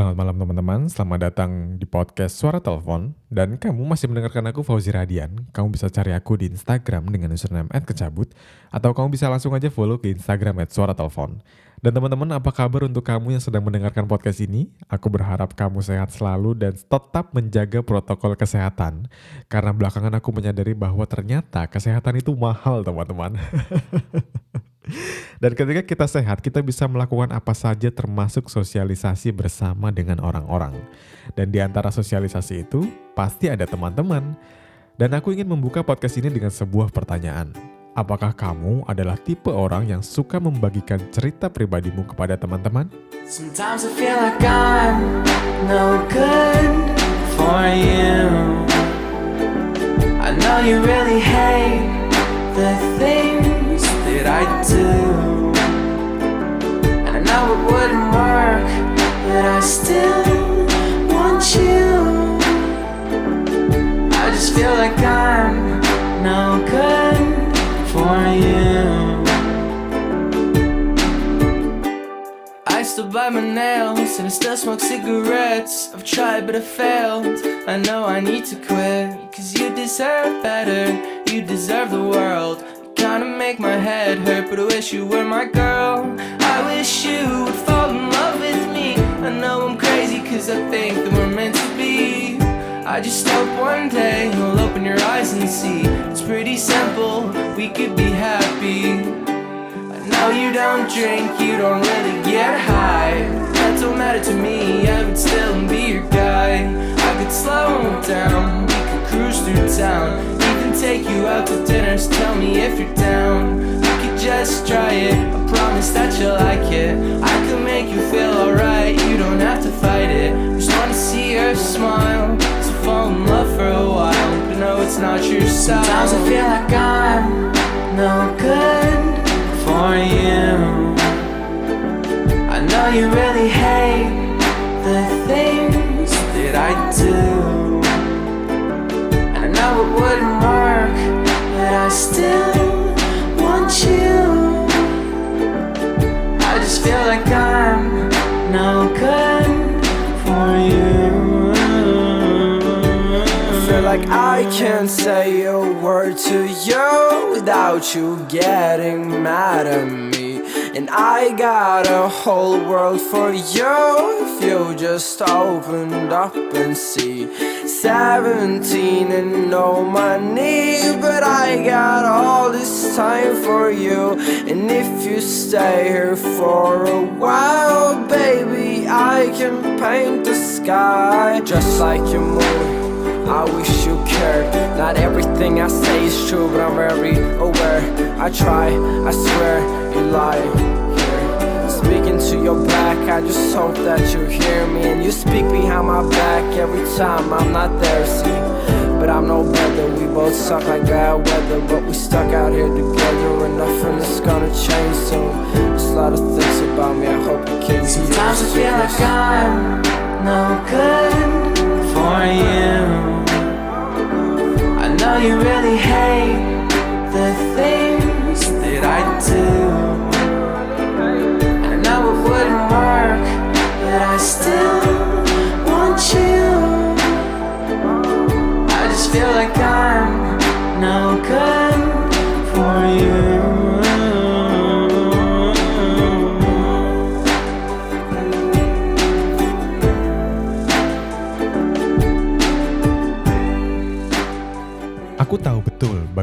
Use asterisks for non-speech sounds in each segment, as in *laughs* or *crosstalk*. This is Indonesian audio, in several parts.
Selamat malam teman-teman, selamat datang di podcast Suara Telepon. Dan kamu masih mendengarkan aku Fauzi Radian. Kamu bisa cari aku di Instagram dengan username @kecabut atau kamu bisa langsung aja follow ke Instagram @suaratelepon. Dan teman-teman, apa kabar untuk kamu yang sedang mendengarkan podcast ini? Aku berharap kamu sehat selalu dan tetap menjaga protokol kesehatan. Karena belakangan aku menyadari bahwa ternyata kesehatan itu mahal, teman-teman. *laughs* Dan ketika kita sehat, kita bisa melakukan apa saja termasuk sosialisasi bersama dengan orang-orang. Dan di antara sosialisasi itu, pasti ada teman-teman. Dan aku ingin membuka podcast ini dengan sebuah pertanyaan. Apakah kamu adalah tipe orang yang suka membagikan cerita pribadimu kepada teman-teman? Sometimes I feel like I'm no good for you. I know you really hate the things I do. And I know it wouldn't work, but I still want you. I just feel like I'm no good for you. I still bite my nails and I still smoke cigarettes. I've tried but I failed. I know I need to quit. Cause you deserve better, you deserve the world. Kinda make my head hurt, but I wish you were my girl. I wish you would fall in love with me. I know I'm crazy cause I think that we're meant to be. I just hope one day you'll open your eyes and see it's pretty simple. We could be happy. I know you don't drink, you don't really get high. That don't matter to me, I would still be your guy. I could slow down, we could cruise through town. Even take you out to dinners, tell me if you're down. We could just try it, I promise that you'll like it. I could make you feel alright, you don't have to fight it. Just wanna see her smile, so fall in love for a while. But no, it's not your style. Sometimes I feel like I'm no good for you. I know you really hate the things that I do. I it wouldn't work, but I still want you. I just feel like I'm no good for you. I feel like I can't say a word to you without you getting mad at me. And I got a whole world for you if you just opened up and see. 17 and no money, but I got all this time for you. And if you stay here for a while, baby, I can paint the sky just like your moon. I wish you cared. Not everything I say is true, but I'm very aware. I try, I swear, you lie here. Speaking to your back, I just hope that you hear me. And you speak behind my back every time I'm not there, see. But I'm no better, we both suck like bad weather. But we stuck out here together, and nothing is gonna change soon. There's a lot of things about me, I hope you can see. Sometimes I feel like I'm no good for you. Know you really hate the things that I do. I know it wouldn't work, but I still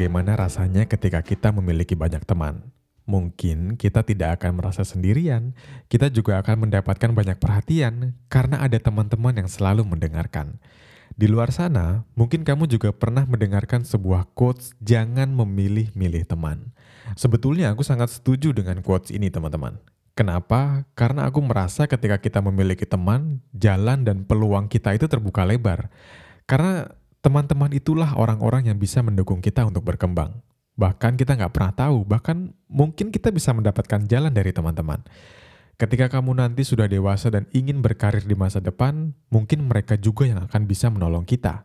bagaimana rasanya ketika kita memiliki banyak teman. Mungkin kita tidak akan merasa sendirian, kita juga akan mendapatkan banyak perhatian karena ada teman-teman yang selalu mendengarkan. Di luar sana, mungkin kamu juga pernah mendengarkan sebuah quotes jangan memilih-milih teman. Sebetulnya aku sangat setuju dengan quotes ini teman-teman. Kenapa? Karena aku merasa ketika kita memiliki teman, jalan dan peluang kita itu terbuka lebar. Karena teman-teman itulah orang-orang yang bisa mendukung kita untuk berkembang. Bahkan kita nggak pernah tahu, bahkan mungkin kita bisa mendapatkan jalan dari teman-teman. Ketika kamu nanti sudah dewasa dan ingin berkarir di masa depan, mungkin mereka juga yang akan bisa menolong kita.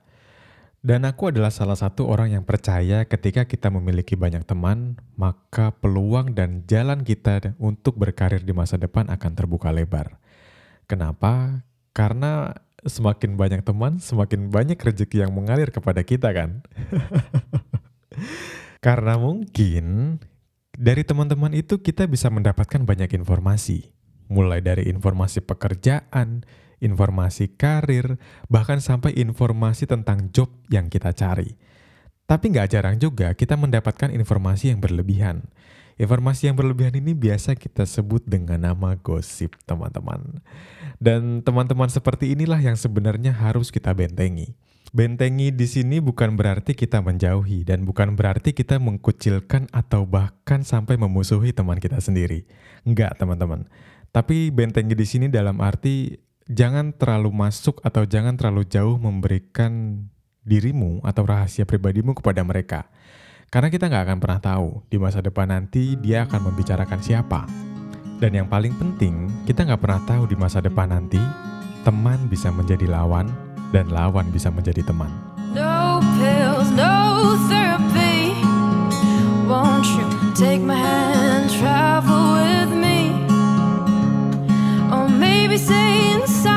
Dan aku adalah salah satu orang yang percaya ketika kita memiliki banyak teman, maka peluang dan jalan kita untuk berkarir di masa depan akan terbuka lebar. Kenapa? Karena semakin banyak teman, semakin banyak rezeki yang mengalir kepada kita kan. *laughs* Karena mungkin dari teman-teman itu kita bisa mendapatkan banyak informasi. Mulai dari informasi pekerjaan, informasi karir, bahkan sampai informasi tentang job yang kita cari. Tapi nggak jarang juga kita mendapatkan informasi yang berlebihan. Informasi yang berlebihan ini biasa kita sebut dengan nama gosip, teman-teman. Dan teman-teman seperti inilah yang sebenarnya harus kita bentengi. Bentengi di sini bukan berarti kita menjauhi dan bukan berarti kita mengkucilkan atau bahkan sampai memusuhi teman kita sendiri. Enggak, teman-teman. Tapi bentengi di sini dalam arti jangan terlalu masuk atau jangan terlalu jauh memberikan dirimu atau rahasia pribadimu kepada mereka. Karena kita nggak akan pernah tahu di masa depan nanti dia akan membicarakan siapa. Dan yang paling penting, kita nggak pernah tahu di masa depan nanti teman bisa menjadi lawan dan lawan bisa menjadi teman. No pills, no therapy. Won't you take my hand, travel with me? Or maybe stay inside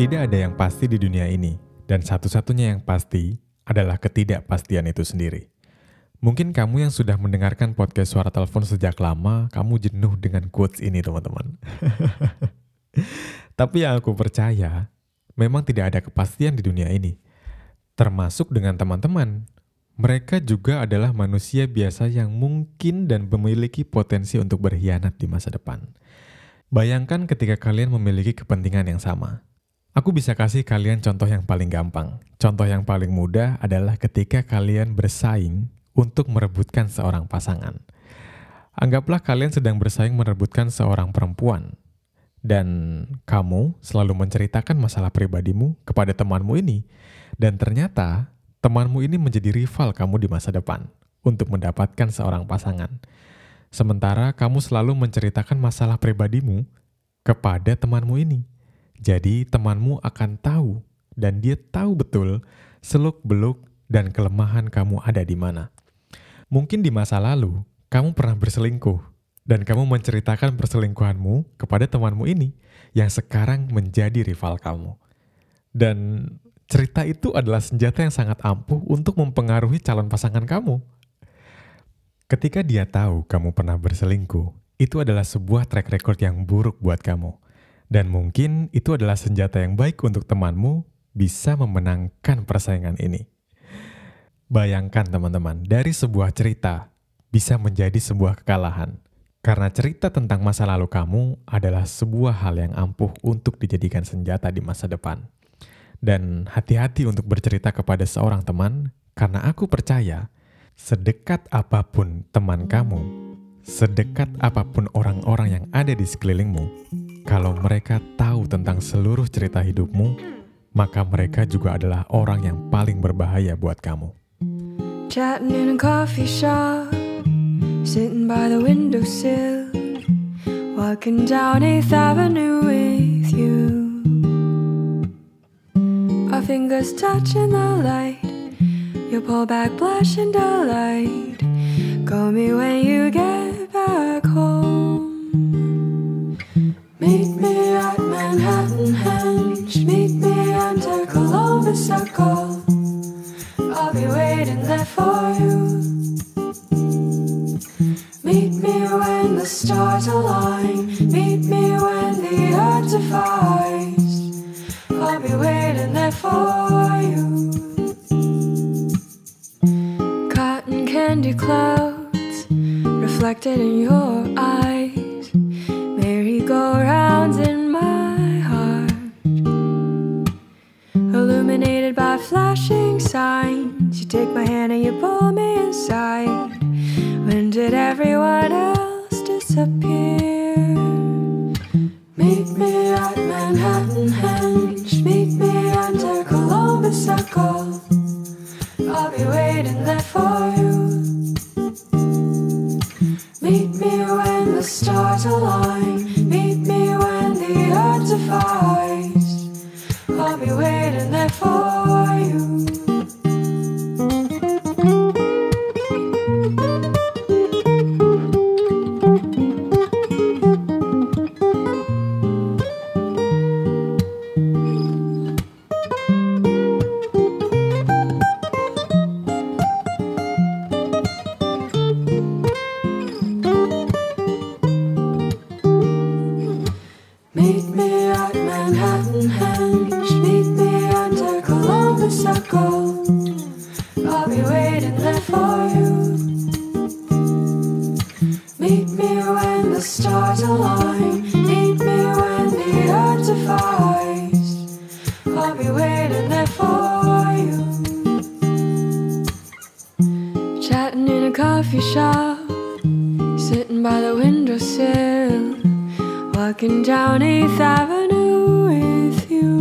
Tidak ada yang pasti di dunia ini, dan satu-satunya yang pasti adalah ketidakpastian itu sendiri. Mungkin kamu yang sudah mendengarkan podcast suara telepon sejak lama, kamu jenuh dengan quotes ini teman-teman. *laughs* Tapi yang aku percaya, memang tidak ada kepastian di dunia ini. Termasuk dengan teman-teman. Mereka juga adalah manusia biasa yang mungkin dan memiliki potensi untuk berkhianat di masa depan. Bayangkan ketika kalian memiliki kepentingan yang sama. Aku bisa kasih kalian contoh yang paling gampang. Contoh yang paling mudah adalah ketika kalian bersaing untuk merebutkan seorang pasangan. Anggaplah kalian sedang bersaing merebutkan seorang perempuan, dan kamu selalu menceritakan masalah pribadimu kepada temanmu ini, dan ternyata temanmu ini menjadi rival kamu di masa depan untuk mendapatkan seorang pasangan. Sementara kamu selalu menceritakan masalah pribadimu kepada temanmu ini. Jadi temanmu akan tahu dan dia tahu betul seluk-beluk dan kelemahan kamu ada di mana. Mungkin di masa lalu kamu pernah berselingkuh dan kamu menceritakan perselingkuhanmu kepada temanmu ini yang sekarang menjadi rival kamu. Dan cerita itu adalah senjata yang sangat ampuh untuk mempengaruhi calon pasangan kamu. Ketika dia tahu kamu pernah berselingkuh, itu adalah sebuah track record yang buruk buat kamu dan mungkin itu adalah senjata yang baik untuk temanmu bisa memenangkan persaingan ini. Bayangkan teman-teman, dari sebuah cerita bisa menjadi sebuah kekalahan. Karena cerita tentang masa lalu kamu adalah sebuah hal yang ampuh untuk dijadikan senjata di masa depan. Dan hati-hati untuk bercerita kepada seorang teman, karena aku percaya sedekat apa pun teman kamu, sedekat apa pun orang-orang yang ada di sekelilingmu, kalau mereka tahu tentang seluruh cerita hidupmu, maka mereka juga adalah orang yang paling berbahaya buat kamu. Chatting in a coffee shop, sitting by the windowsill, walking down 8th Avenue with you. Our fingers touching the light, you pull back, blush and delight. Call me when you get Cotton candy clouds reflected in your eyes. Merry-go-rounds in my heart. Illuminated by flashing signs. You take my hand and you pull me inside When did everyone else disappear? I'll be waiting there for you. Chatting in a coffee shop, sitting by the windowsill. Walking down 8th Avenue with you.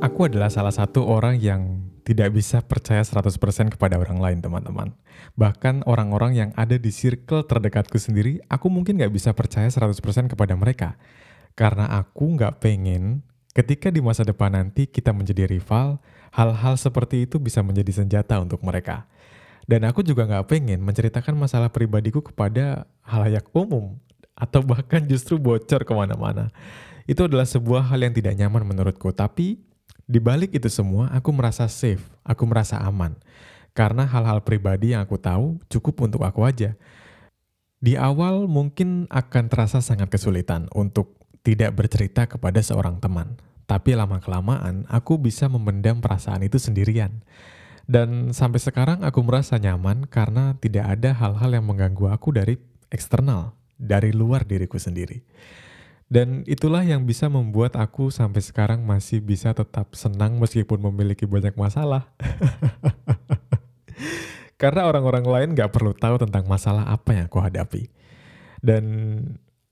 Aku adalah salah satu orang yang tidak bisa percaya 100% kepada orang lain, teman-teman. Bahkan orang-orang yang ada di circle terdekatku sendiri, aku mungkin nggak bisa percaya 100% kepada mereka. Karena aku nggak pengen ketika di masa depan nanti kita menjadi rival, hal-hal seperti itu bisa menjadi senjata untuk mereka. Dan aku juga nggak pengen menceritakan masalah pribadiku kepada halayak umum atau bahkan justru bocor ke mana-mana. Itu adalah sebuah hal yang tidak nyaman menurutku. Tapi di balik itu semua, aku merasa safe, aku merasa aman. Karena hal-hal pribadi yang aku tahu cukup untuk aku aja. Di awal mungkin akan terasa sangat kesulitan untuk tidak bercerita kepada seorang teman. Tapi lama-kelamaan aku bisa memendam perasaan itu sendirian. Dan sampai sekarang aku merasa nyaman karena tidak ada hal-hal yang mengganggu aku dari eksternal, dari luar diriku sendiri. Dan itulah yang bisa membuat aku sampai sekarang masih bisa tetap senang meskipun memiliki banyak masalah. *laughs* Karena orang-orang lain gak perlu tahu tentang masalah apa yang aku hadapi. Dan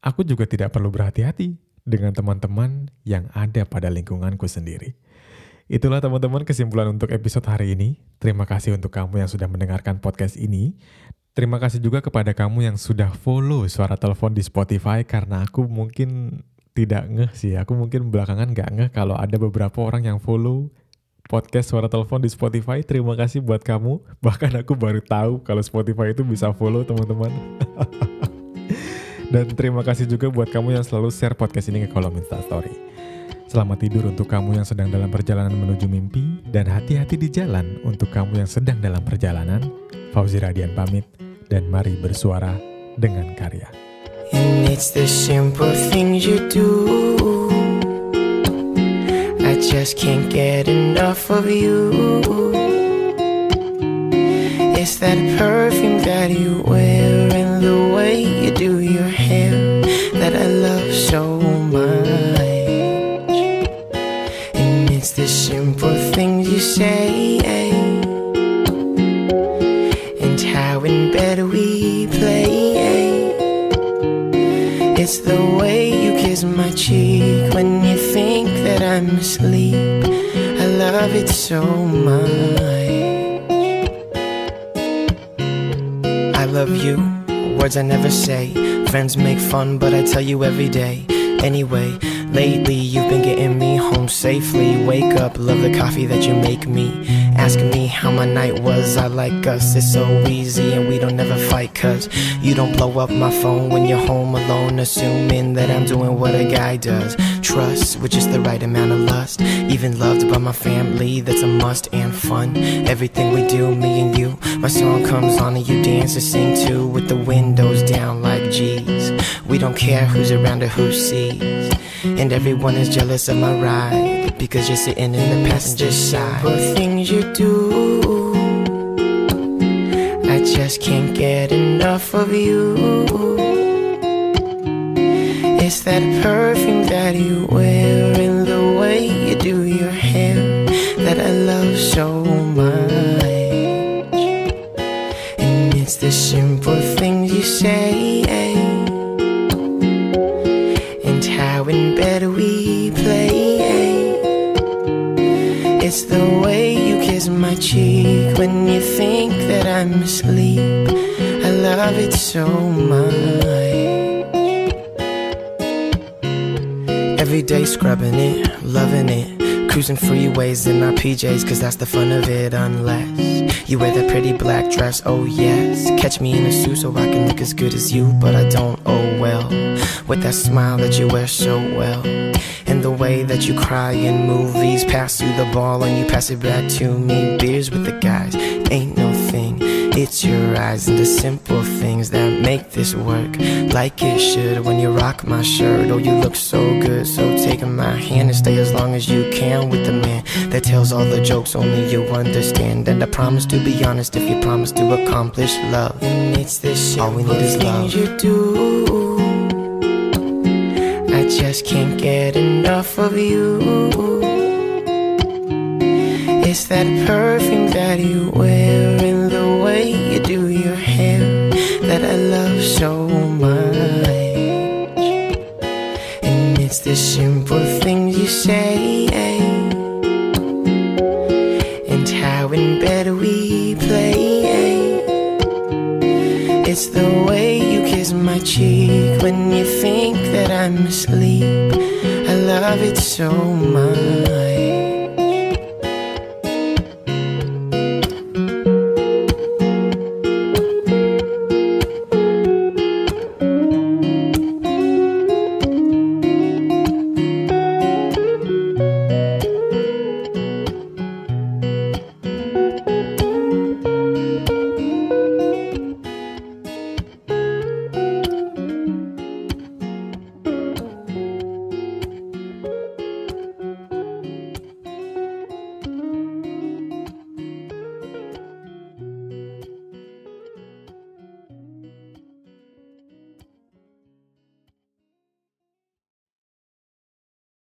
aku juga tidak perlu berhati-hati dengan teman-teman yang ada pada lingkunganku sendiri. Itulah teman-teman kesimpulan untuk episode hari ini. Terima kasih untuk kamu yang sudah mendengarkan podcast ini. Terima kasih juga kepada kamu yang sudah follow suara telepon di Spotify karena aku mungkin tidak ngeh sih. Aku mungkin belakangan gak ngeh kalau ada beberapa orang yang follow podcast suara telepon di Spotify. Terima kasih buat kamu. Bahkan aku baru tahu kalau Spotify itu bisa follow teman-teman. *laughs* Dan terima kasih juga buat kamu yang selalu share podcast ini ke kolom Instastory. Selamat tidur untuk kamu yang sedang dalam perjalanan menuju mimpi dan hati-hati di jalan untuk kamu yang sedang dalam perjalanan. Fauzi Radian pamit dan mari bersuara dengan karya. And it's the simple things you do. I just can't get enough of you. It's that perfume that you wear and the way you do your it's the simple things you say. And how in bed we play. It's the way you kiss my cheek when you think that I'm asleep. I love it so much. I love you, words I never say. Friends make fun, but I tell you every day. Anyway, lately you've been getting me home safely. Wake up, love the coffee that you make me. Ask me how my night was, I like us. It's so easy and we don't never fight, cause you don't blow up my phone when you're home alone, assuming that I'm doing what a guy does. Trust with just the right amount of lust. Even loved by my family, that's a must and fun. Everything we do, me and you. My song comes on and you dance and sing too, with the windows down like G's. We don't care who's around or who sees. And everyone is jealous of my ride because you're sitting in the passenger side. The things you do, I just can't get enough of you. It's that perfume that you wear and the way so much. Every day scrubbing it, loving it. Cruising freeways in our PJs, cause that's the fun of it, unless you wear that pretty black dress, oh yes. Catch me in a suit so I can look as good as you, but I don't, oh well. With that smile that you wear so well. And the way that you cry in movies, pass you the ball and you pass it back to me. Beers with the guys, ain't no. It's your eyes and the simple things that make this work like it should. When you rock my shirt, oh, you look so good. So take my hand and stay as long as you can with the man that tells all the jokes only you understand. And I promise to be honest if you promise to accomplish love. And it's this all we need is love. You do. I just can't get enough of you. It's that perfume that you wear say and how in bed we play. It's the way you kiss my cheek when you think that I'm asleep. I love it so much.